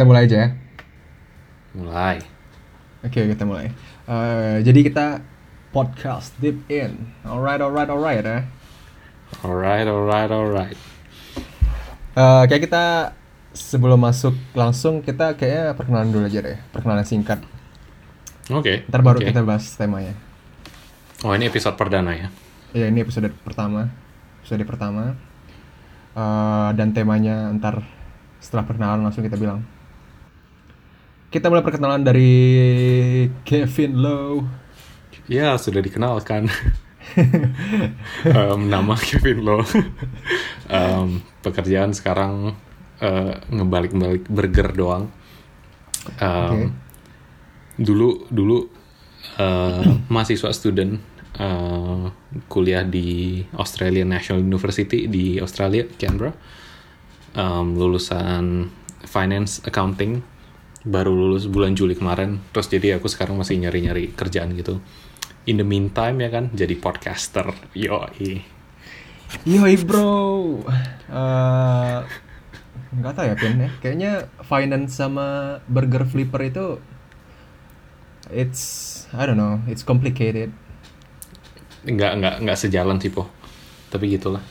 kita mulai aja ya. Mulai. Oke, kita mulai. Eh, jadi kita podcast deep in. Alright, alright, alright ya. Alright, alright, alright. Eh, kayak kita sebelum masuk langsung kita kayaknya perkenalan dulu aja deh. Perkenalan singkat. Oke. Ntar baru oke. kita bahas temanya. Oh ini episode perdana ya? Ya ini episode pertama. Episode pertama. Eh, dan temanya ntar setelah perkenalan langsung kita bilang. Kita mulai perkenalan dari Kevin Lowe. Ya sudah dikenalkan. Em, nama Kevin Lo. Em, pekerjaan sekarang eh, ngebalik-balik burger doang. Em, Oke. Dulu dulu eh, mahasiswa student eh, kuliah di Australian National University di Australia Canberra. Em, lulusan finance accounting baru lulus bulan Juli kemarin. Terus jadi aku sekarang masih nyari-nyari kerjaan gitu. In the meantime ya kan jadi podcaster. Yoi. Yoi bro, Eh, nggak tahu ya Pin ya. Kayaknya finance sama burger flipper itu, it's I don't know, it's complicated. Nggak nggak nggak sejalan sih po. Tapi gitulah.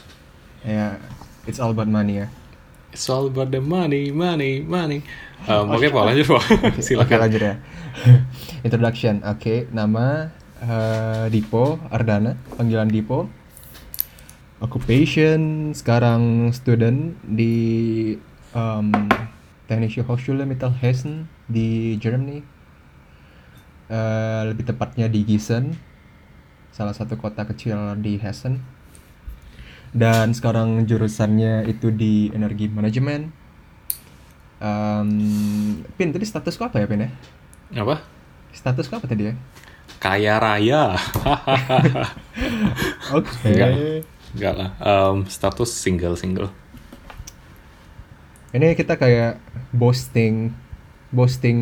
Ya, it's all about money ya. It's all about the money, money, money. Um, Oke, po lanjut po. Oke Silakan. lanjut ya. Introduction, oke. Nama eh, Dipo Ardana, panggilan Dipo. Occupation sekarang student di um, Technische Hochschule Mittelhessen di Germany. Eh, lebih tepatnya di Gießen, salah satu kota kecil di Hessen. Dan sekarang jurusannya itu di energi manajemen. Um, Pin, tadi statusku apa ya Pin ya? Apa? Statusku apa tadi ya? Kaya raya. Oke. Enggak. Enggak lah. Um, status single single. Ini kita kayak boasting, boasting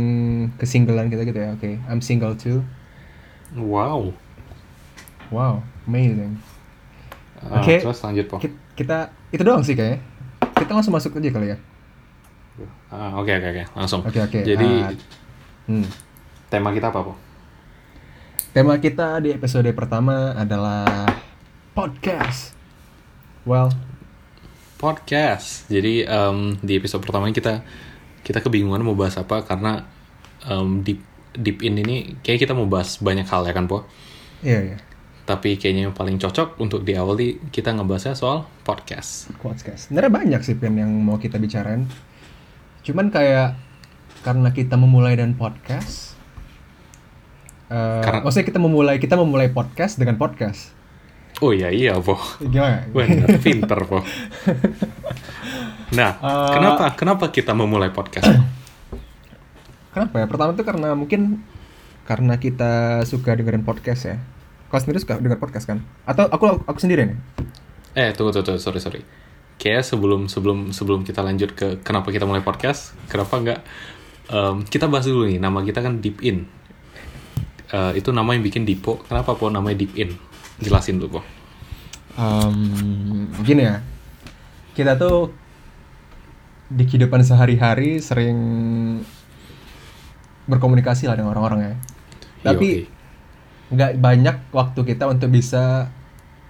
kesinggelan kita gitu ya. Oke, I'm single too. Wow. Wow, amazing. Uh, Oke. Terus lanjut po. Ki- Kita itu doang sih kayaknya. Kita langsung masuk aja kali ya. Ah, Oke oke oke langsung. Oke oke. Jadi ah, hmm. tema kita apa po? Tema kita di episode pertama adalah podcast. Well, Podcast. Jadi em, di episode pertama ini kita kita kebingungan mau bahas apa karena em, deep deep in ini kayak kita mau bahas banyak hal ya kan po. iya iya. Tapi kayaknya yang paling cocok untuk diawali kita ngebahasnya soal podcast. podcast. Sebenarnya banyak sih Pin yang mau kita bicarain. Cuman kayak karena kita memulai dan podcast. eh Karena- maksudnya kita memulai kita memulai podcast dengan podcast. Oh iya iya po. Gimana? Bener, pinter po. Nah, Eh, kenapa kenapa kita memulai podcast? Kenapa ya? Pertama tuh karena mungkin karena kita suka dengerin podcast ya. Kau sendiri suka denger podcast kan? Atau aku aku sendiri nih? eh, tunggu tunggu, tunggu sorry sorry. Kayak sebelum sebelum sebelum kita lanjut ke kenapa kita mulai podcast, kenapa nggak em, kita bahas dulu nih nama kita kan Deep In. Eh, itu nama yang bikin Dipo. Kenapa po namanya Deep In? Jelasin dulu po. Em, gini ya. Kita tuh di kehidupan sehari-hari sering berkomunikasi lah dengan orang-orang ya. Tapi Yoi. Nggak banyak waktu kita untuk bisa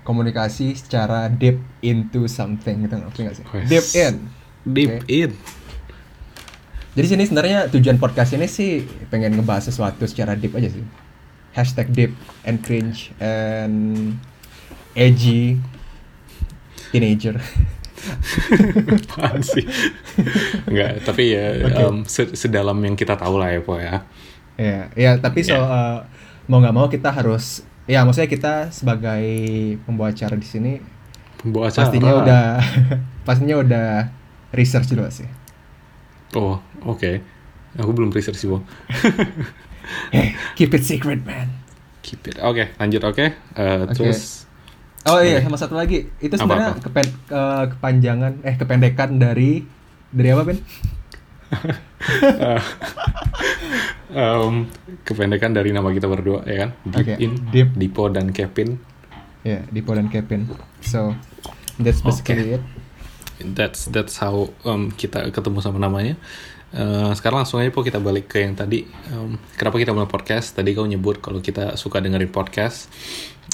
komunikasi secara deep into something gitu ngerti nggak sih? Deep in. Deep Oke. In. Jadi sini sebenarnya tujuan podcast ini sih pengen ngebahas sesuatu secara deep aja sih. Hashtag deep and cringe and edgy teenager. Apaan sih? Enggak, tapi ya em, se- sedalam yang kita tahu lah ya po ya. Ya, ya tapi so Ya. uh, mau nggak mau kita harus ya maksudnya kita sebagai pembawa acara di sini Pembawa acara. pastinya udah pastinya udah research dulu sih. Oh, oke. Aku belum research sih. Hey, keep it secret man. Keep it. Oke, lanjut oke. Eh, Oke. Terus Oh iya, sama satu lagi. Itu sebenarnya kepen, ke- kepanjangan eh kependekan dari dari apa, Ben? Eh, em, kependekan dari nama kita berdua ya kan. Deep Oke, In, Deep. Dipo dan Kevin. Ya, Dipo dan Kevin. So, that's basically it. That's that's how em, kita ketemu sama namanya. Eh, sekarang langsung aja po kita balik ke yang tadi. Em, kenapa kita mulai podcast? Tadi kau nyebut kalau kita suka dengerin podcast.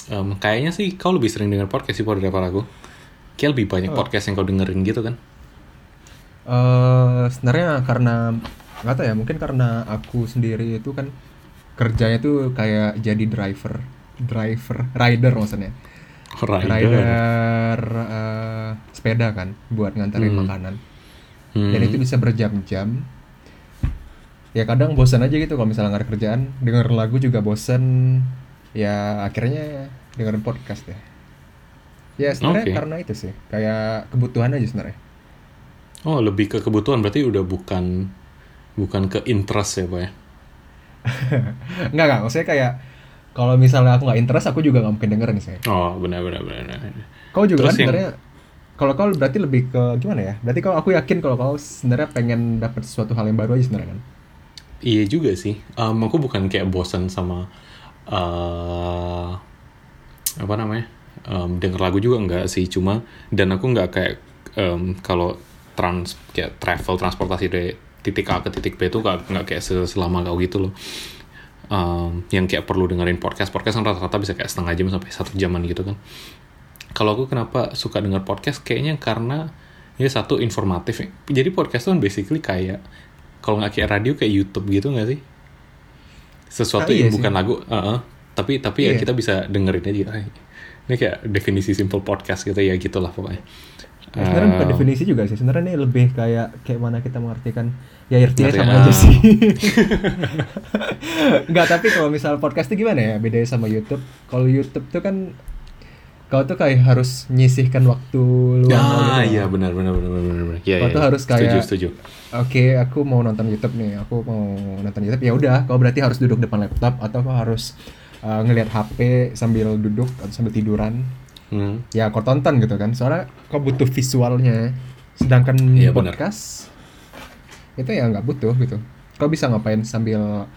Em, kayaknya sih kau lebih sering denger podcast sih po daripada aku. Kayak lebih banyak podcast yang kau dengerin gitu kan? Eh sebenarnya karena nggak tahu ya mungkin karena aku sendiri itu kan kerjanya tuh kayak jadi driver driver rider maksudnya Rider. rider eh, sepeda kan buat nganterin Hmm. makanan Hmm. dan itu bisa berjam-jam ya kadang bosan aja gitu kalau misalnya nggak ada kerjaan denger lagu juga bosan ya akhirnya dengerin podcast ya ya sebenarnya Oke. karena itu sih kayak kebutuhan aja sebenarnya Oh, lebih ke kebutuhan berarti udah bukan bukan ke interest ya, Pak ya? Enggak, enggak. Maksudnya kayak kalau misalnya aku nggak interest, aku juga nggak mungkin dengerin sih. Oh, benar benar benar. benar. Kau juga Terus kan yang- sebenarnya kalau kau berarti lebih ke gimana ya? Berarti kalau aku yakin kalau kau sebenarnya pengen dapat sesuatu hal yang baru aja sebenarnya kan. Iya juga sih. Em, aku bukan kayak bosan sama eh apa namanya em, denger lagu juga enggak sih. Cuma dan aku nggak kayak em, kalau trans kayak travel transportasi dari titik A ke titik B itu nggak nggak kayak se- selama kau gitu loh. Em, yang kayak perlu dengerin podcast podcast kan rata-rata bisa kayak setengah jam sampai satu jaman gitu kan. Kalau aku kenapa suka denger podcast kayaknya karena ya satu informatif. Jadi podcast tuh kan basically kayak kalau nggak kayak radio kayak YouTube gitu nggak sih? Sesuatu Ah, iya yang sih. bukan lagu, uh-uh. tapi tapi ya Iya. kita bisa dengerin aja. Ay, Ini kayak definisi simple podcast gitu ya gitulah pokoknya. Ya, sebenarnya bukan Eh, definisi juga sih. Sebenarnya ini lebih kayak kayak mana kita mengartikan ya artinya sama ah. aja sih. Enggak, tapi kalau misal podcast itu gimana ya? Bedanya sama YouTube. Kalau YouTube tuh kan kau tuh kayak harus nyisihkan waktu luang Ah gitu. iya benar benar benar benar benar. Iya Kau iya. tuh harus setuju kayak- setuju. Oke, aku mau nonton YouTube nih. Aku mau nonton YouTube. Ya udah, kau berarti harus duduk depan laptop atau kau harus uh, ngelihat HP sambil duduk atau sambil tiduran. Hmm. Ya, kau tonton gitu kan. Soalnya kau butuh visualnya. Sedangkan Iya, benar. podcast itu ya nggak butuh gitu. Kau bisa ngapain sambil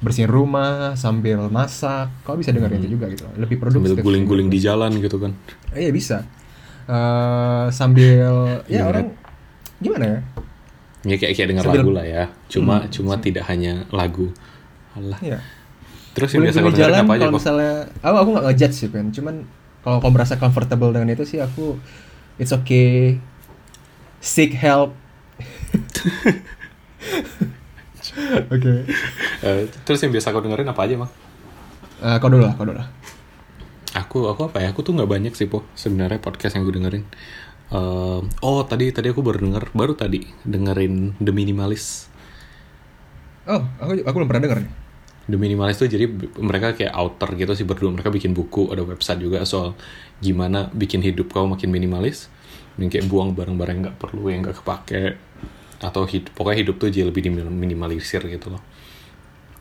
bersihin rumah, sambil masak. Kau bisa dengerin itu juga gitu. Lebih produktif. Hmm. Sambil guling-guling di jalan gitu kan. Eh, Iya bisa. Eh, sambil ya Gimana? orang gimana ya? Ya kayak kayak Sambil- lagu lah ya. Cuma Hmm. cuma tidak hanya lagu. Alah. Iya. Terus yang biasa kau dengerin jalan apa aja kalau misalnya aku aku nggak ngejudge sih Pen cuman kalau kamu merasa comfortable dengan itu sih aku it's okay seek help oke Eh, terus yang biasa kau dengerin apa aja, Mak? Eh, kau dulu lah kau dulu lah Aku aku apa ya? Aku tuh nggak banyak sih po sebenarnya podcast yang gue dengerin. Ehm, oh tadi tadi aku baru denger baru tadi dengerin The Minimalist. oh aku aku belum pernah denger nih The Minimalist tuh jadi mereka kayak author gitu sih berdua. Mereka bikin buku, ada website juga soal gimana bikin hidup kau makin minimalis. Dan kayak buang barang-barang nggak perlu, yang nggak kepake. Atau hidup, pokoknya hidup tuh jadi lebih diminimalisir gitu loh.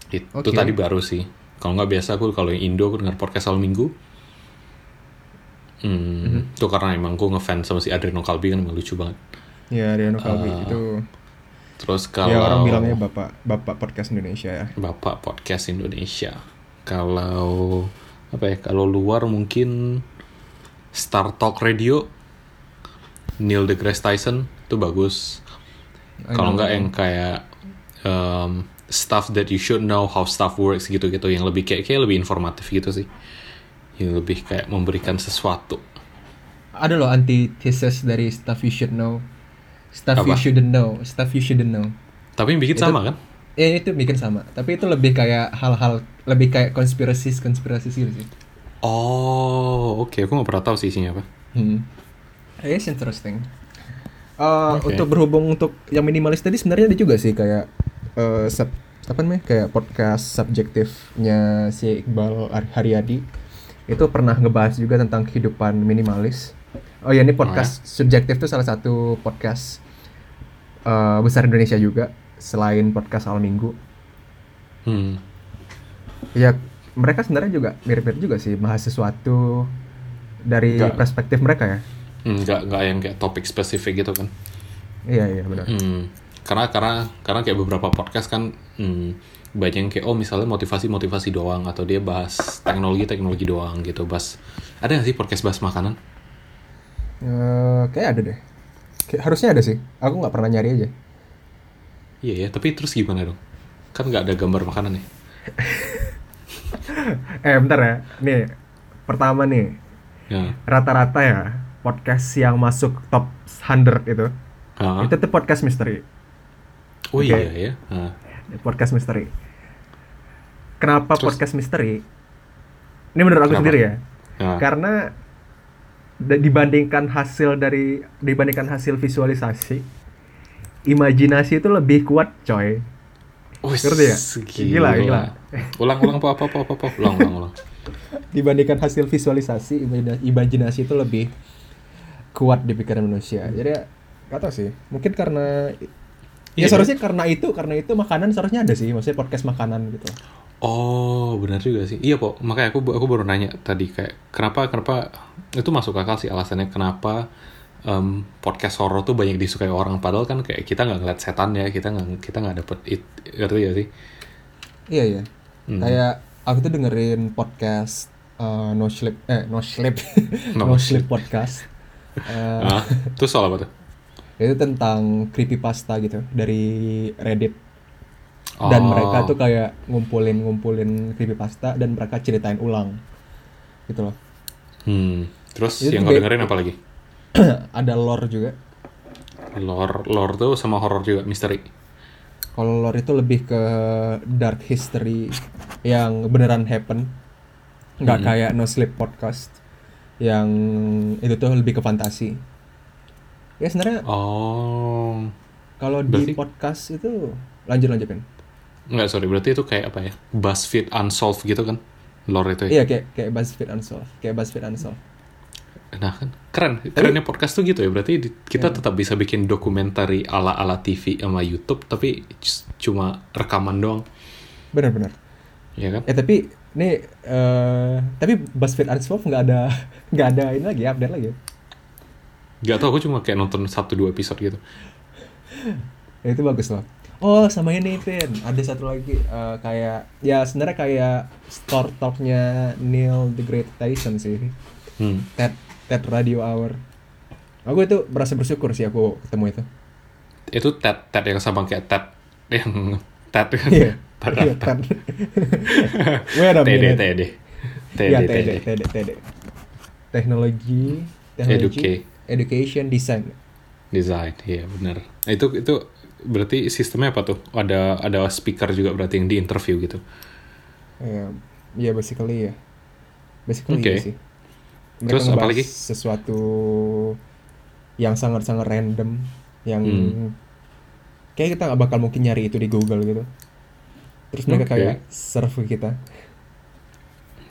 Itu Oke. tadi baru sih. Kalau nggak biasa aku kalau yang Indo aku denger podcast awal minggu. Hmm, itu karena emang aku ngefans sama si Adriano Kalbi kan emang lucu banget. ya Riano Kalbi Eh, itu Terus kalau ya orang bilangnya bapak bapak podcast Indonesia ya Bapak podcast Indonesia. Kalau apa ya? Kalau luar mungkin Star Talk Radio, Neil deGrasse Tyson itu bagus. Kalau nggak yang kayak um, stuff that you should know how stuff works gitu-gitu, yang lebih kayak kayak lebih informatif gitu sih. Yang lebih kayak memberikan sesuatu. ada loh antithesis dari stuff you should know stuff you Apa? shouldn't know stuff you shouldn't know Tapi yang bikin Itu- sama kan? Ya itu bikin sama, tapi itu lebih kayak hal-hal lebih kayak konspirasi konspirasi gitu sih. Oh, oke. Aku nggak pernah tahu sih isinya apa. Hmm. It's interesting. Uh, Oke. Untuk berhubung untuk yang minimalis tadi sebenarnya ada juga sih kayak uh, sub, apa namanya kayak podcast subjektifnya si Iqbal Ar- Haryadi itu pernah ngebahas juga tentang kehidupan minimalis. Oh ya ini podcast subjektif itu salah satu podcast uh, besar Indonesia juga selain podcast awal minggu. Hmm. Ya mereka sebenarnya juga mirip-mirip juga sih bahas sesuatu dari Nggak. perspektif mereka ya. Nggak nggak yang kayak topik spesifik gitu kan? Iya iya benar. Hmm, karena karena karena kayak beberapa podcast kan hmm, banyak yang kayak oh misalnya motivasi motivasi doang atau dia bahas teknologi teknologi doang gitu bahas ada nggak sih podcast bahas makanan Eh, kayak ada deh. Kayak, harusnya ada sih. Aku nggak pernah nyari aja. Iya ya, tapi terus gimana dong? Kan nggak ada gambar makanan ya? Eh bentar ya, nih pertama nih Ya. rata-rata ya podcast yang masuk top 100 itu Hah? itu tuh podcast misteri, Oh Oke. iya ya. Hah. podcast misteri. Kenapa Terus? podcast misteri? Ini menurut aku Kenapa? sendiri ya, Hah. karena dibandingkan hasil dari dibandingkan hasil visualisasi, imajinasi itu lebih kuat, coy. Wih, Ngerti ya? Gila, gila. Ulang, ulang, apa, apa, apa, apa. Ulang, ulang, ulang. dibandingkan hasil visualisasi imajina- imajinasi itu lebih kuat di pikiran manusia jadi ya, tahu sih mungkin karena ya Iya, seharusnya karena itu karena itu makanan seharusnya ada sih maksudnya podcast makanan gitu Oh, benar juga sih. Iya, Pok. Makanya aku aku baru nanya tadi kayak kenapa kenapa itu masuk akal sih alasannya kenapa em, podcast horor tuh banyak disukai orang padahal kan kayak kita nggak ngeliat setan ya, kita nggak kita nggak dapet it, ngerti ya sih? iya iya Hmm. kayak aku tuh dengerin podcast uh, no sleep eh no sleep No no, sleep podcast Uh, Ah, terus soal apa tuh? itu tentang creepypasta gitu dari Reddit dan Oh. mereka tuh kayak ngumpulin ngumpulin creepypasta dan mereka ceritain ulang gitu loh Hmm. Terus Itu yang kau dengerin apa lagi? ada lore juga Lore, lore tuh sama horor juga, misteri. Kalau lore itu lebih ke dark history yang beneran happen. Nggak Mm-mm. kayak No Sleep Podcast yang itu tuh lebih ke fantasi. Ya sebenarnya Oh. kalau di podcast itu lanjut lanjutin. Enggak, sorry. Berarti itu kayak apa ya? BuzzFeed Unsolved gitu kan? Lore itu ya? Iya kayak kayak BuzzFeed Unsolved, kayak BuzzFeed Unsolved. Nah kan, keren. Kerennya podcast tuh gitu ya. Berarti kita Iya. tetap bisa bikin dokumentari ala-ala TV sama YouTube, tapi cuma rekaman doang. Bener-bener. Ya kan? Eh tapi nih eh tapi BuzzFeed Unsolved nggak ada nggak ada ini lagi update lagi. Gak tau, aku cuma kayak nonton satu dua episode gitu. Ya, itu bagus loh. Oh sama ini Vin, ada satu lagi eh, kayak ya sebenarnya kayak store talknya Neil deGrasse Tyson sih, Hmm. TED TED Radio Hour. Aku itu merasa bersyukur sih aku ketemu itu. Itu TED, TED yang sama kayak TED. Yang TED kan? Iya, TED, iya, TED. TED. Wait a minute. TD. Iya TD, TD, TD. TD, TD. Teknologi, teknologi, education, design. Design, iya benar. Nah, itu itu berarti sistemnya apa tuh? Ada ada speaker juga berarti yang di interview gitu. Ya, ya basically ya. Basically Oke. iya sih. Mereka Terus apa lagi? Sesuatu yang sangat-sangat random yang Hmm. kayak kita nggak bakal mungkin nyari itu di Google gitu. Terus mereka Oke. kayak serve kita.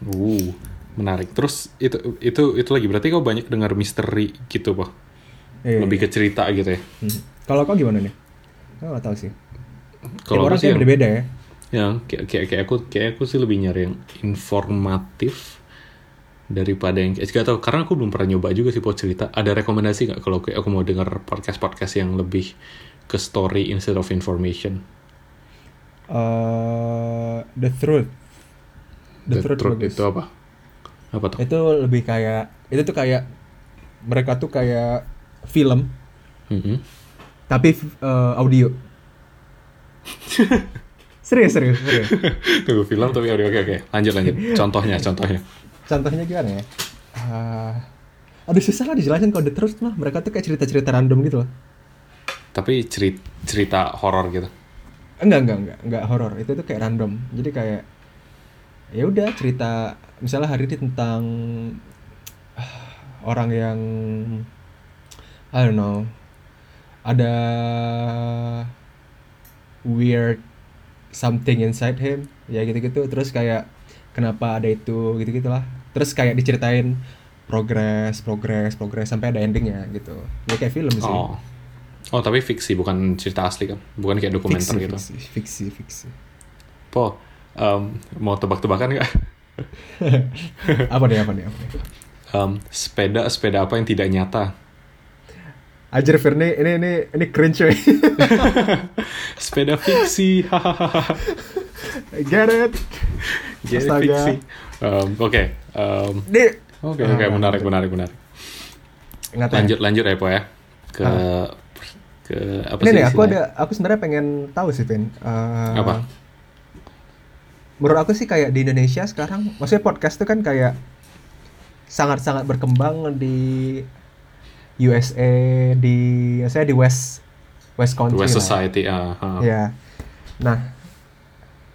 Uh, menarik. Terus itu itu itu lagi berarti kau banyak dengar misteri gitu, Pak. Iya, Lebih iya. ke cerita gitu ya. Hmm. Kalau kau gimana nih? Aku nggak tahu sih. Kalau orang sih yang, beda-beda ya. yang kayak, kayak kayak aku kayak aku sih lebih nyari yang informatif daripada yang kayak gak tau karena aku belum pernah nyoba juga sih buat cerita ada rekomendasi nggak kalau kayak aku mau dengar podcast podcast yang lebih ke story instead of information Eh, the truth. The, truth, bagus. itu apa apa tuh Itu lebih kayak itu tuh kayak mereka tuh kayak film Mhm. Tapi eh, audio. serius serius serius. tunggu film tapi oke oke oke lanjut lanjut contohnya contohnya Contohnya gimana ya? Ah, aduh susah lah dijelasin kalau the truth mah mereka tuh kayak cerita-cerita random gitu loh. tapi cerita cerita horor gitu Enggak enggak enggak enggak horor itu tuh kayak random. Jadi kayak ya udah cerita misalnya hari ini tentang ah, orang yang I don't know ada weird something inside him. Ya gitu-gitu. Terus kayak kenapa ada itu? Gitu-gitulah. Terus kayak diceritain progres progres progres sampai ada endingnya gitu. Ya kayak film sih. Oh. Oh tapi fiksi bukan cerita asli kan? Bukan kayak dokumenter fiksi, gitu. fiksi fiksi fiksi. Po em, mau tebak-tebakan nggak? Apa nih apa nih apa nih? Em, sepeda sepeda apa yang tidak nyata Ajar Firni ini ini ini cringe coy. sepeda fiksi Get it? jadi Astaga. fiksi Em, oke em, Ini oke oke Ah, menarik menarik menarik Ingat ya? lanjut lanjut ya po ya ke Ah. ke apa Ini sih nih aku ada aku sebenarnya pengen tahu sih Vin. Eh, Apa? Menurut aku sih kayak di Indonesia sekarang, maksudnya podcast tuh kan kayak sangat-sangat berkembang di USA, di saya di West West Country West lah. Society ah, ah. Ya. Nah,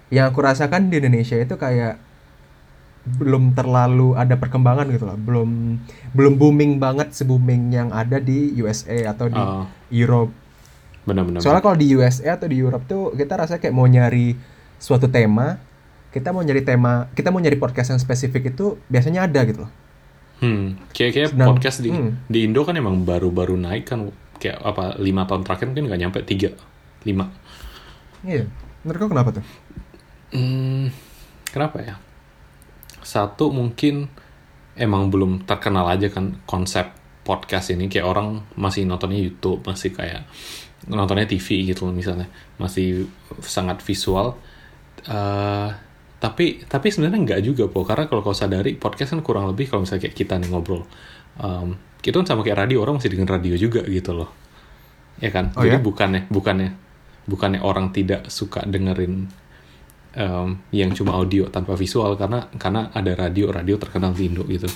yang aku rasakan di Indonesia itu kayak belum terlalu ada perkembangan gitu loh. Belum belum booming banget se-booming yang ada di USA atau di Ah, Europe. benar-benar Soalnya kalau di USA atau di Europe tuh kita rasanya kayak mau nyari suatu tema, kita mau nyari tema, kita mau nyari podcast yang spesifik itu biasanya ada gitu loh. Hmm, kayak kayak Sedang- podcast di hmm. di Indo kan emang baru-baru naik kan kayak apa lima tahun terakhir mungkin nggak nyampe tiga lima. Iya. Menurut kau kenapa tuh? Hmm, kenapa ya? Satu mungkin emang belum terkenal aja kan konsep podcast ini kayak orang masih nontonnya YouTube masih kayak nontonnya TV gitu misalnya masih sangat visual. Eh, tapi tapi sebenarnya nggak juga po. Karena kalau kau sadari podcast kan kurang lebih kalau misalnya kayak kita nih ngobrol um, itu kan sama kayak radio orang masih dengan radio juga gitu loh. Ya kan? Oh jadi ya? bukannya bukannya bukannya orang tidak suka dengerin um, yang cuma audio tanpa visual karena karena ada radio radio terkenal di Indo gitu.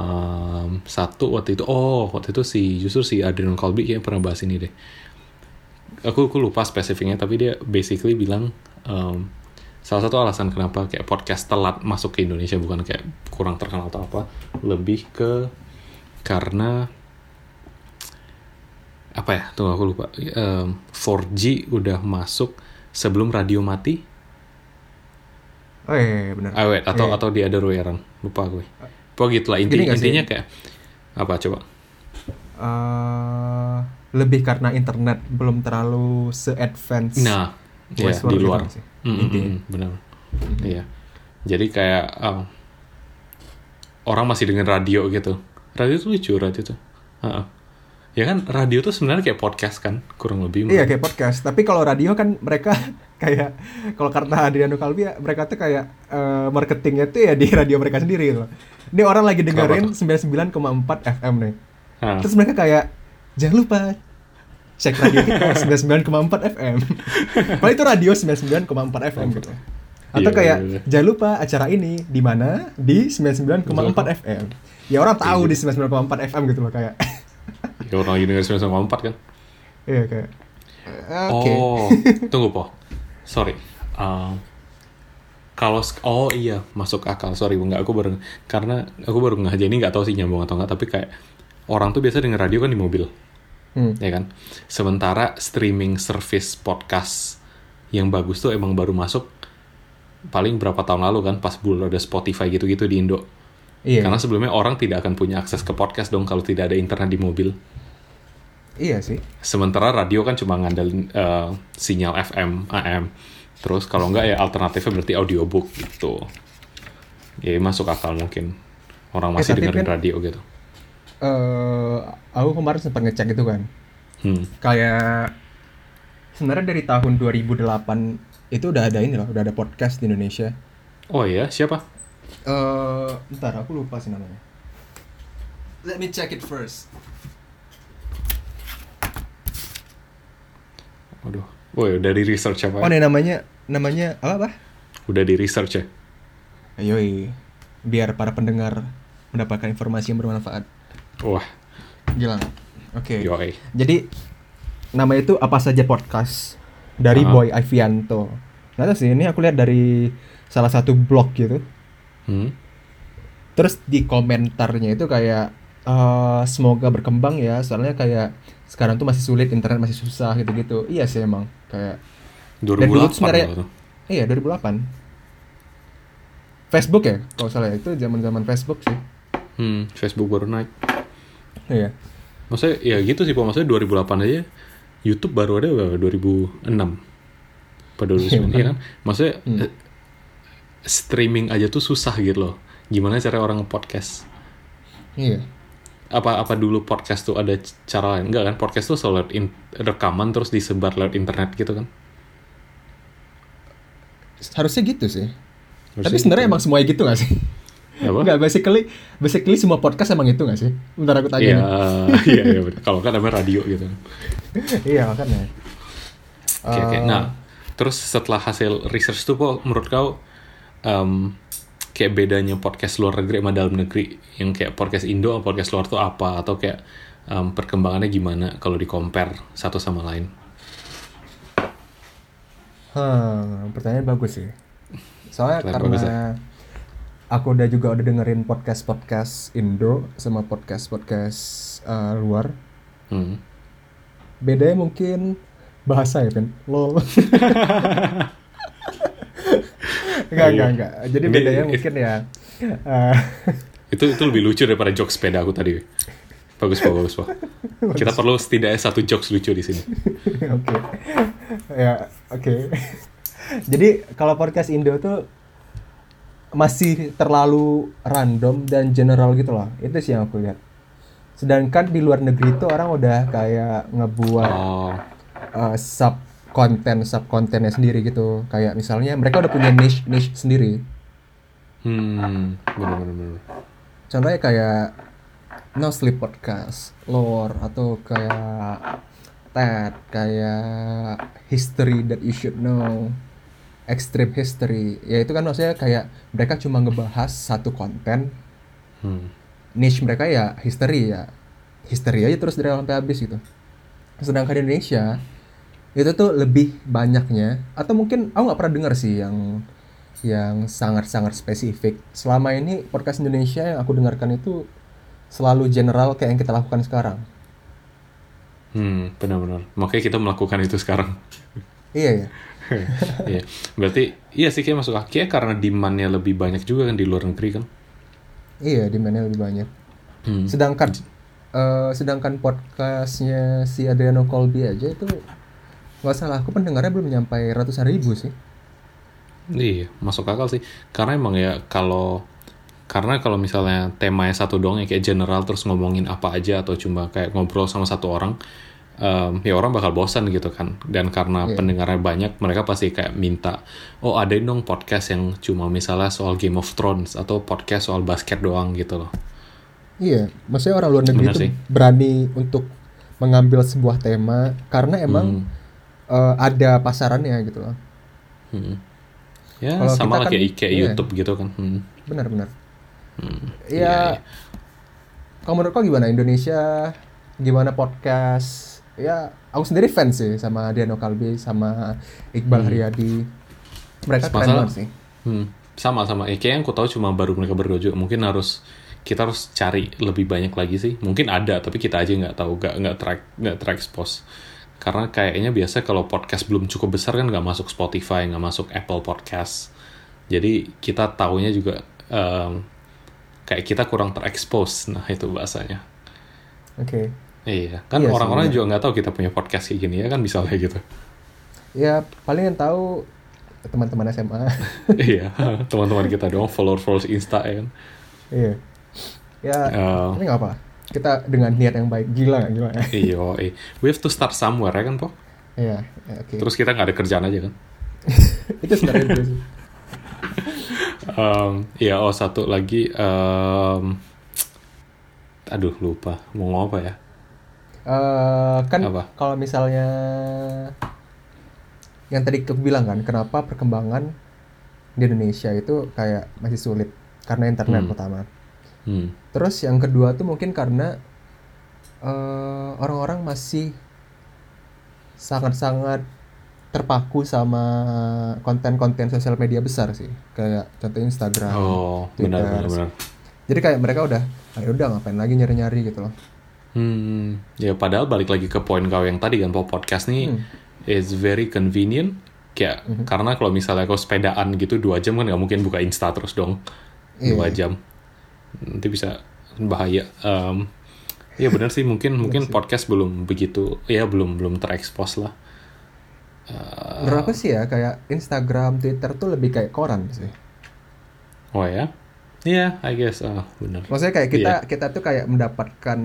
Um, satu waktu itu oh waktu itu si justru si Adrian Colby kayaknya pernah bahas ini deh. Aku aku lupa spesifiknya tapi dia basically bilang um, salah satu alasan kenapa kayak podcast telat masuk ke Indonesia bukan kayak kurang terkenal atau apa lebih ke karena apa ya tunggu aku lupa. Em, 4G udah masuk sebelum radio mati. Oh iya, iya, benar. ah wait atau Iya. atau di way around. Lupa gue pokoknya gitu lah inti, intinya kayak apa coba? Eh, lebih karena internet belum terlalu se-advance. Nah ya voice di luar sih. Mm, mm, Intinya. mm, benar iya jadi kayak um, orang masih dengan radio gitu radio tuh lucu radio tuh Heeh. ya kan radio tuh sebenarnya kayak podcast kan kurang lebih Iya kayak podcast. Tapi kalau radio kan mereka kayak kalau kata Adriano Calvi ya, mereka tuh kayak eh, marketingnya tuh ya di radio mereka sendiri gitu. Ini orang lagi dengerin 99,4 FM nih. Hah. Terus mereka kayak jangan lupa cek radio kita 99,4 FM. Kalau itu radio 99,4 FM gitu. Atau Iya, kayak iya, iya. jangan lupa acara ini di mana di 99,4 FM. Ya orang tahu di 99,4 FM gitu loh kayak. ya orang lagi denger 994 kan Iya kayak. Oke. Oh, tunggu po. Sorry. Um, kalau oh iya masuk akal. Sorry nggak aku baru karena aku baru nggak jadi nggak tahu sih nyambung atau nggak. Tapi kayak orang tuh biasa denger radio kan di mobil, Hmm. ya kan. Sementara streaming service podcast yang bagus tuh emang baru masuk paling berapa tahun lalu kan pas belum ada Spotify gitu-gitu di Indo. Iya. Karena sebelumnya orang tidak akan punya akses ke podcast dong kalau tidak ada internet di mobil. Iya sih. Sementara radio kan cuma ngandelin eh, sinyal FM, AM. Terus kalau enggak ya alternatifnya berarti audiobook gitu. Ya masuk akal mungkin. Orang Eh, masih tapi dengerin kan- radio gitu. Eh aku kemarin sempat ngecek itu kan. Hmm. Kayak sebenarnya dari tahun 2008 itu udah ada ini loh, udah ada podcast di Indonesia. Oh iya, siapa? Eh, ntar aku lupa sih namanya. Let me check it first. Waduh. Oh ya, udah di research apa? Oh, ini namanya namanya apa apa? Udah di research ya? Yoi. Biar para pendengar mendapatkan informasi yang bermanfaat. Wah, Gila. Oke. yoi. Jadi nama itu apa saja podcast dari Aha. Boy Avianto. Nggak sih, ini aku lihat dari salah satu blog gitu. Hmm? Terus di komentarnya itu kayak eh, semoga berkembang ya, soalnya kayak sekarang tuh masih sulit, internet masih susah gitu-gitu. Iya sih emang kayak 2008 dulu tuh sebenarnya- iya 2008. Facebook ya, kalau salah ya, itu zaman-zaman Facebook sih. Hmm, Facebook baru naik. Iya. Maksudnya ya gitu sih, Pak. Maksudnya 2008 aja YouTube baru ada berapa? 2006. Pada 2009, iya kan? Maksudnya Hmm. eh, streaming aja tuh susah gitu loh. Gimana cara orang nge-podcast? Iya. Apa apa dulu podcast tuh ada cara lain? Enggak kan? Podcast tuh selalu in- rekaman terus disebar lewat internet gitu kan? Harusnya gitu sih. Tapi Harusnya sebenarnya gitu. emang semuanya gitu gak sih? Apa? Enggak, basically basically semua podcast emang itu gak sih? Bentar aku tanya Iya, iya, iya. Kalau kan namanya radio gitu. iya, makanya. Oke, oke. Eh, Nah, terus setelah hasil research tuh, kok menurut kau em, kayak bedanya podcast luar negeri sama dalam negeri, yang kayak podcast Indo sama podcast luar tuh apa? Atau kayak em, perkembangannya gimana kalau di compare satu sama lain? Hmm, pertanyaan bagus sih. Soalnya Pertanyaan karena bagus ya. Aku udah juga udah dengerin podcast-podcast Indo sama podcast-podcast eh, luar. Hmm. Bedanya mungkin bahasa ya, Pen. Lol. enggak, enggak, Iya. enggak. Jadi Ini- bedanya mungkin ya eh, Itu itu lebih lucu daripada jokes sepeda aku tadi. Bagus, Pak, bagus, Pak. Kita perlu setidaknya satu jokes lucu di sini. Oke. ya, oke. Jadi kalau podcast Indo tuh masih terlalu random dan general gitu loh. Itu sih yang aku lihat. Sedangkan di luar negeri tuh orang udah kayak ngebuat Oh, uh, sub konten sub kontennya sendiri gitu. Kayak misalnya mereka udah punya niche niche sendiri. hmm, bener, bener. Contohnya kayak No Sleep Podcast, Lore, atau kayak TED, kayak History That You Should Know, Extreme History. Ya itu kan maksudnya kayak mereka cuma ngebahas satu konten, Hmm. niche mereka ya history ya. History aja terus dari awal sampai habis gitu. Sedangkan di Indonesia, itu tuh lebih banyaknya, atau mungkin aku nggak pernah dengar sih yang yang sangat-sangat spesifik. Selama ini podcast Indonesia yang aku dengarkan itu selalu general kayak yang kita lakukan sekarang. Hmm, benar-benar. Makanya kita melakukan itu sekarang. Iya ya. Iya, berarti iya sih kayak masuk akal karena demandnya lebih banyak juga kan di luar negeri kan. Iya, demandnya lebih banyak. Hmm. Sedangkan eh, sedangkan podcastnya si Adriano Colby aja itu nggak salah aku pendengarnya belum nyampe ratusan ribu sih. Iya, masuk akal sih. Karena emang ya kalau karena kalau misalnya temanya satu doang ya kayak general terus ngomongin apa aja atau cuma kayak ngobrol sama satu orang, em, ya orang bakal bosan gitu kan. Dan karena Iya. pendengarnya banyak, mereka pasti kayak minta, oh ada dong podcast yang cuma misalnya soal Game of Thrones atau podcast soal basket doang gitu loh. Iya, maksudnya orang luar negeri Benar itu sih. berani untuk mengambil sebuah tema karena emang Hmm. eh, ada pasarannya gitu loh. Hmm. Ya Kalau sama kita lah kan- kayak, kayak iya. YouTube gitu kan. Hmm. Benar-benar. Hmm. Ya, Iya, iya. kalau menurut kau gimana Indonesia? Gimana podcast? Ya, aku sendiri fans sih sama Diano Kalbi sama Iqbal Hmm. Haryadi. Mereka keren banget sih. Hmm, sama sama. Ya, kayaknya yang aku tahu cuma baru mereka berdua juga. Mungkin harus kita harus cari lebih banyak lagi sih. Mungkin ada, tapi kita aja nggak tahu, nggak nggak track nggak terekspos. Karena kayaknya biasa kalau podcast belum cukup besar kan nggak masuk Spotify, nggak masuk Apple Podcast. Jadi kita taunya juga em, kayak kita kurang terekspos. Nah itu bahasanya. Oke. Iya, kan Iya orang-orang juga nggak tahu kita punya podcast kayak gini ya kan misalnya gitu. Ya, paling yang tahu teman-teman SMA. iya, teman-teman kita doang follower-followers Insta ya kan. iya. Ya, Eh, ini nggak apa. Kita dengan niat yang baik. Gila nggak gila? Iya, eh. we have to start somewhere ya kan, Po? Iya, ya, oke. Terus kita nggak ada kerjaan aja kan? itu sebenarnya itu sih. Em, Iya, oh satu lagi, em, aduh lupa mau ngomong apa ya? Eh, kan kalau misalnya yang tadi aku bilang kan, kenapa perkembangan di Indonesia itu kayak masih sulit karena internet Hmm. pertama. Hmm, Terus yang kedua tuh mungkin karena eh, orang-orang masih sangat-sangat terpaku sama konten-konten sosial media besar sih, kayak contohnya Instagram. oh benar Twitter. benar benar. Jadi kayak mereka udah, "Ah, udah ngapain lagi nyari-nyari gitu loh. Hmm, ya padahal balik lagi ke poin kau yang tadi kan, Po podcast nih Hmm. is very convenient. Kayak Mhm. karena kalau misalnya kau sepedaan gitu dua jam kan nggak mungkin buka Insta terus dong dua Iya. jam nanti bisa bahaya. Em, ya benar sih mungkin mungkin sih. podcast belum begitu ya belum belum terekspos lah. Menurut aku sih ya kayak Instagram, Twitter tuh lebih kayak koran sih. Oh ya? Iya, I guess. Ah, benar. Maksudnya kayak kita Iya. kita tuh kayak mendapatkan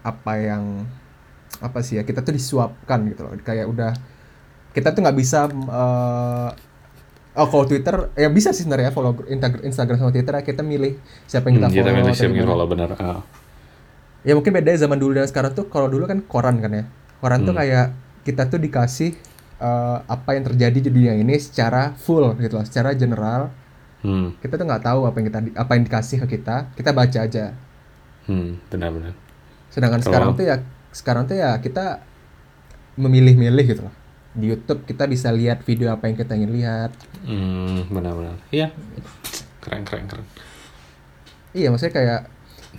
apa yang apa sih ya kita tuh disuapkan gitu loh. Kayak udah kita tuh nggak bisa eh, Oh, kalau Twitter ya bisa sih sebenarnya follow Insta- Instagram sama Twitter kita milih siapa yang kita Hmm, kita follow. milih atau siapa yang follow bener. Ah. Ya mungkin beda zaman dulu dan sekarang tuh kalau dulu kan koran kan ya. Koran tuh Hmm. kayak kita tuh dikasih eh, apa yang terjadi di dunia ini secara full gitu loh, secara general. Hmm, Kita tuh nggak tahu apa yang kita apa yang dikasih ke kita, kita baca aja. hmm, benar-benar. Sedangkan Kalau- sekarang tuh ya sekarang tuh ya kita memilih-milih gitu loh. Di YouTube kita bisa lihat video apa yang kita ingin lihat. Hmm, benar-benar. Iya. Keren, keren, keren. Iya, maksudnya kayak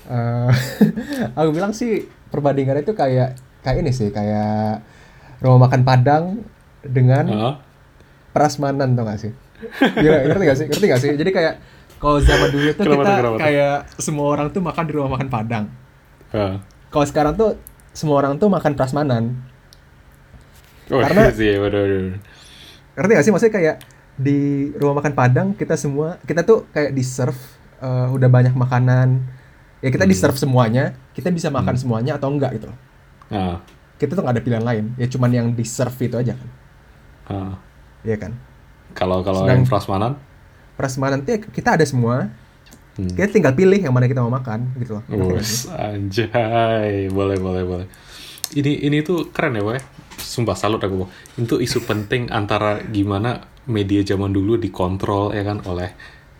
eh aku bilang sih perbandingannya itu kayak kayak ini sih, kayak rumah makan Padang dengan Ah, prasmanan tuh gak sih? Iya, ngerti gak sih? Ngerti gak sih? Jadi kayak kalau zaman dulu tuh Kenapa kita tuh, kenapa tuh? kayak semua orang tuh makan di rumah makan Padang. ah. Kalau sekarang tuh semua orang tuh makan prasmanan. Oh, Karena- iya, benar-benar. Ngerti gak sih? Maksudnya kayak di rumah makan Padang kita semua kita tuh kayak di serve eh, udah banyak makanan. Ya kita di Hmm. serve semuanya, kita bisa makan semuanya atau enggak gitu loh. Ah, Kita tuh nggak ada pilihan lain. Ya cuman yang di serve itu aja kan. ah. Iya kan? Kalau kalau Sedang- yang prasmanan, Prasmanan tuh ya kita ada semua. hmm. Kita tinggal pilih yang mana kita mau makan gitu loh. Wes, anjay, boleh, boleh, boleh. Ini ini tuh keren ya, boy. Sumpah salut aku. Itu isu penting antara gimana media zaman dulu dikontrol ya kan oleh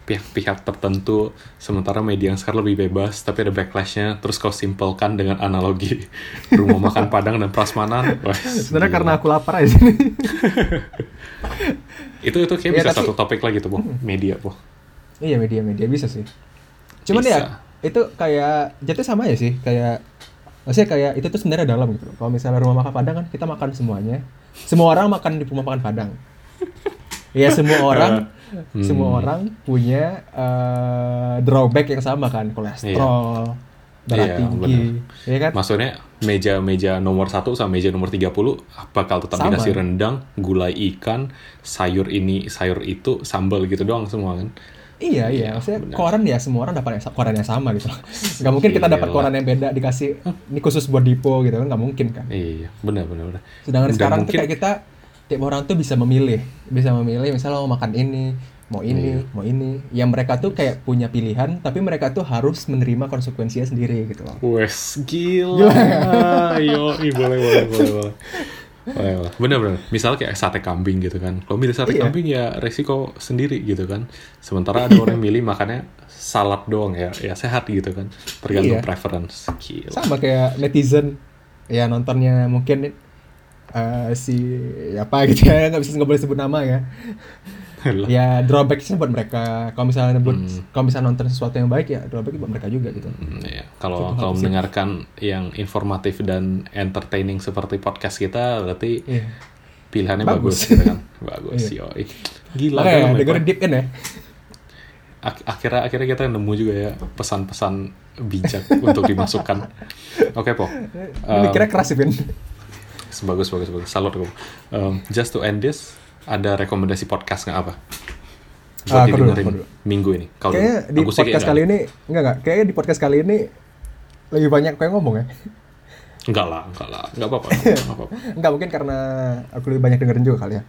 pihak-pihak tertentu, sementara media yang sekarang lebih bebas, tapi ada backlashnya. Terus kau simpelkan dengan analogi rumah makan Padang dan prasmanan. Sebenarnya karena aku lapar aja sini. itu itu kayak Ya, bisa tapi- satu topik lagi tuh, Bo. Media, Bo. iya media-media bisa sih. Cuman Bisa. ya itu kayak jatuh sama ya sih kayak maksudnya kayak itu tuh sebenarnya dalam gitu. Kalau misalnya rumah makan Padang kan kita makan semuanya. Semua orang makan di rumah makan Padang. Ya semua orang Hmm. semua orang punya eh, drawback yang sama kan kolesterol, darah Iya, tinggi, ya kan? Maksudnya meja-meja nomor 1 sama meja nomor 30 bakal tetap Sama. dikasih rendang, gulai ikan, sayur ini, sayur itu, sambal gitu doang semua kan. Iya iya, Iya, maksudnya benar. koran ya semua orang dapat koran yang sama gitu. Gak mungkin kita dapat Gila. koran yang beda dikasih ini khusus buat Dipo gitu kan nggak mungkin kan. Iya, benar benar benar. Sedangkan Dan sekarang tuh mungkin- kayak kita tiap orang tuh bisa memilih, bisa memilih misalnya mau makan ini, mau ini, Iya. mau ini. Yang mereka tuh kayak punya pilihan, tapi mereka tuh harus menerima konsekuensinya sendiri gitu loh. Wes, gila. Yo, boleh boleh boleh. Boleh, boleh. Bener bener. Misalnya kayak sate kambing gitu kan. Kalau milih sate Iya. kambing ya resiko sendiri gitu kan. Sementara ada orang yang milih makannya salad doang ya, ya sehat gitu kan. Tergantung Iya. preference. Gila. Sama kayak netizen ya nontonnya mungkin eh, si apa gitu ya nggak bisa nggak boleh sebut nama ya. Ya drawbacknya buat mereka kalau misalnya buat Hmm. kalau misalnya nonton sesuatu yang baik ya drawbacknya buat mereka juga gitu Hmm, iya. Kalau kalau mendengarkan yang informatif dan entertaining seperti podcast kita, berarti Iya. pilihannya bagus, Bagus. gitu kan? Bagus, Iya. yoi. Gila Makanya kan, dengerin deep in ya Ak- akhirnya akhirnya kita nemu juga ya pesan-pesan bijak untuk dimasukkan. Oke, Po. Um, mikirnya keras sih Vin Bagus, bagus, bagus. Salut, Po. Um, just to end this, ada rekomendasi podcast nggak apa? Buat Ah, didengerin dulu. minggu ini. Kalau kayaknya di aku podcast kayak kali ini enggak enggak kayaknya di podcast kali ini lebih banyak kayak ngomong ya Enggak lah, enggak lah. Enggak apa-apa. Enggak apa-apa. enggak mungkin karena aku lebih banyak dengerin juga kali ya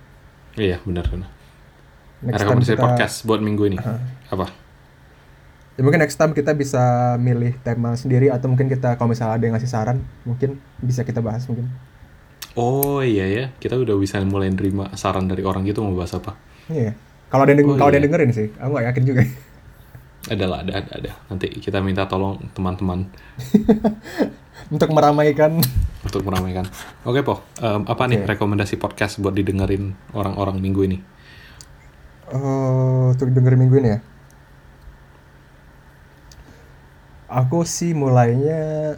Iya, benar, benar. next time rekomendasi kita podcast buat minggu ini. Aha. Apa? ya mungkin next time kita bisa milih tema sendiri atau mungkin kita kalau misalnya ada yang ngasih saran mungkin bisa kita bahas mungkin Oh iya ya, kita udah bisa mulai nerima saran dari orang gitu mau bahas apa. iya kalau ada yang Oh, kalau ada iya. yang dengerin sih aku nggak yakin juga Ada lah, ada, ada, ada. Nanti kita minta tolong teman-teman untuk meramaikan untuk meramaikan. Oke, Po. Em, apa nih Oke. rekomendasi podcast buat didengerin orang-orang minggu ini? Oh, untuk dengerin minggu ini ya. Aku sih mulainya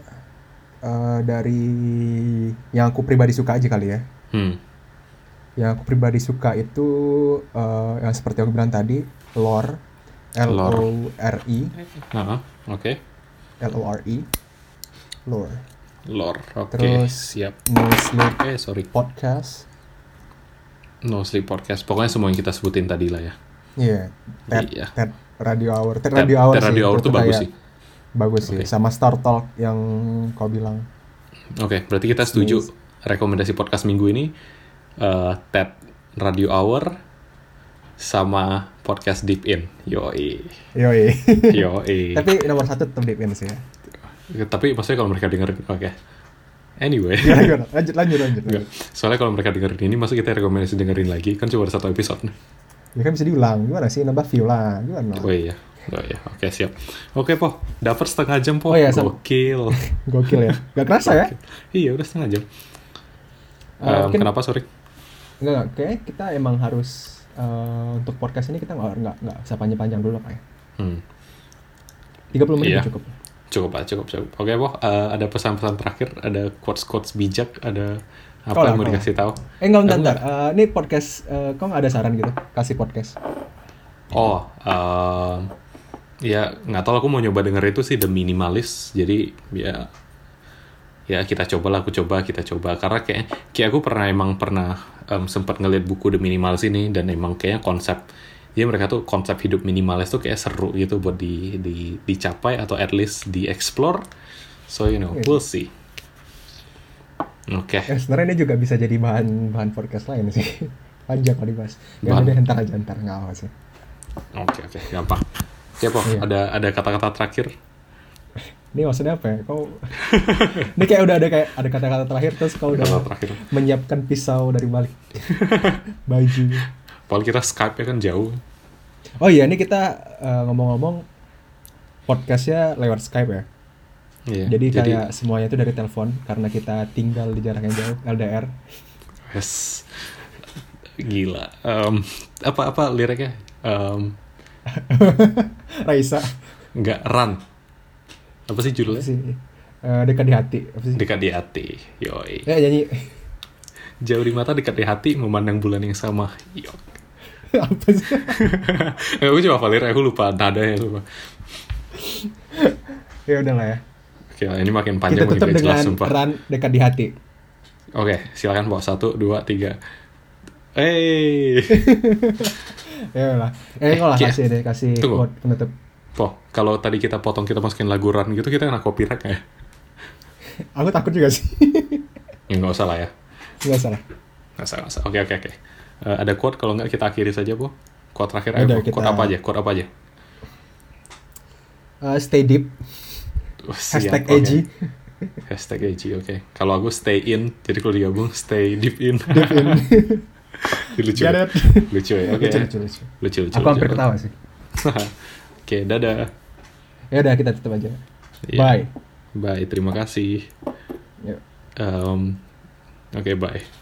eh, dari yang aku pribadi suka aja kali ya. Hmm. Yang aku pribadi suka itu eh, yang seperti aku bilang tadi, lore, L O R I, Ah, oke. L O R I, lore. Lore. Oke, Terus- siap. No Sleep Eh, sorry. Podcast. No Sleep Podcast. Pokoknya semua yang kita sebutin tadi lah ya. Iya, TED, Iya. TED Radio Hour. TED Ted- Radio Hour Ted sih. Radio Hour itu tuh bagus kayak- sih. Bagus sih. Oke. Sama Star Talk yang kau bilang. Oke, berarti kita setuju rekomendasi podcast minggu ini TED Radio Hour, sama podcast Deep In. Yoi. Yoi. Yoi. Tapi nomor satu tetap Deep In sih ya. Tapi maksudnya kalau mereka dengerin, oke. Anyway. Gimana, gimana? Lanjut, lanjut, lanjut. Enggak. Soalnya kalau mereka dengerin ini, masa kita rekomendasi dengerin lagi? Kan cuma ada satu episode. Ya kan bisa diulang. Gimana sih? Nambah view lah. Gimana? Oh iya. Oh iya. Oke, siap. Oke, Po. Dapat setengah jam, Po. Oh iya, Gokil. Gokil ya. Gak kerasa ya? iya, udah setengah jam. Em, mungkin- Kenapa, sorry? Enggak, enggak. Kayaknya kita emang harus eh, untuk podcast ini kita nggak nggak nggak usah panjang-panjang dulu pak ya. Hmm. 30 menit Iya. cukup. Cukup lah, cukup, cukup. Oke, Po. Eh, ada pesan-pesan terakhir, ada quotes-quotes bijak, ada apa Kau yang mau kau dikasih tahu? Eh enggak bentar. Eh, ini podcast, eh, kok nggak ada saran gitu? Kasih podcast. Oh, em, ya nggak tahu aku mau nyoba denger itu sih The Minimalist. Jadi ya ya kita coba lah, aku coba, kita coba. Karena kayak kayak aku pernah emang pernah em, sempat ngeliat buku The Minimalist ini dan emang kayaknya konsep ya mereka tuh konsep hidup minimalis tuh kayak seru gitu buat di, di dicapai atau at least di explore. So you know, we'll see. Oke. Eh, sebenarnya ini juga bisa jadi bahan bahan podcast lain sih. Panjang kalau dibahas. Ya Bahan. udah ntar aja ntar nggak apa sih. Oke oke gampang. Oke po, Iya. ada ada kata-kata terakhir. Ini maksudnya apa ya? Kau ini kayak udah ada kayak ada kata-kata terakhir terus kau udah Kata terakhir. menyiapkan pisau dari balik baju. Padahal kita Skype ya kan jauh. Oh iya, ini kita eh, ngomong-ngomong podcastnya lewat Skype ya. Iya, Jadi kayak semuanya itu dari telepon karena kita tinggal di jarak yang jauh LDR. yes. gila. Em, apa apa liriknya? Em, Raisa nggak run. Apa sih apa judulnya? sih Eh, dekat di hati apa sih? Dekat di hati. Yoi. Ya nyanyi Jauh di mata, dekat di hati, memandang bulan yang sama. Yo. apa sih? aku coba hafal lirik, aku lupa nadanya lupa. ya udah lah ya. Oke, ini makin Kita panjang makin tutup gak jelas dengan sumpah. run dekat di hati. Oke, silakan bawa satu, dua, tiga. Hey. Ya lah. Eh, lah Ki- kasih deh, kasih Tunggu. quote penutup. Po, kalau tadi kita potong kita masukin lagu run gitu, kita kena copyright ya? Aku takut juga sih. Ya nggak usah lah ya. Enggak salah. Nggak usah, nggak usah. Oke, oke, oke. Eh, ada quote, kalau nggak kita akhiri saja, Po. Quote terakhir, ayo, Udah, Po. Quote kita- apa aja? Quote apa aja? Eh, stay deep. Oh, siap, Hashtag oke. edgy. Hashtag edgy, oke. Kalau aku stay in, jadi kalau digabung, stay deep in. Deep in. lucu, it? lucu ya, oke. Lucu, lucu, lucu. Lucu, lucu, Aku lucu. hampir ketawa sih. Oke, dadah. Ya udah kita tutup aja. Iya. Bye. Bye, terima kasih. Um, Oke, bye.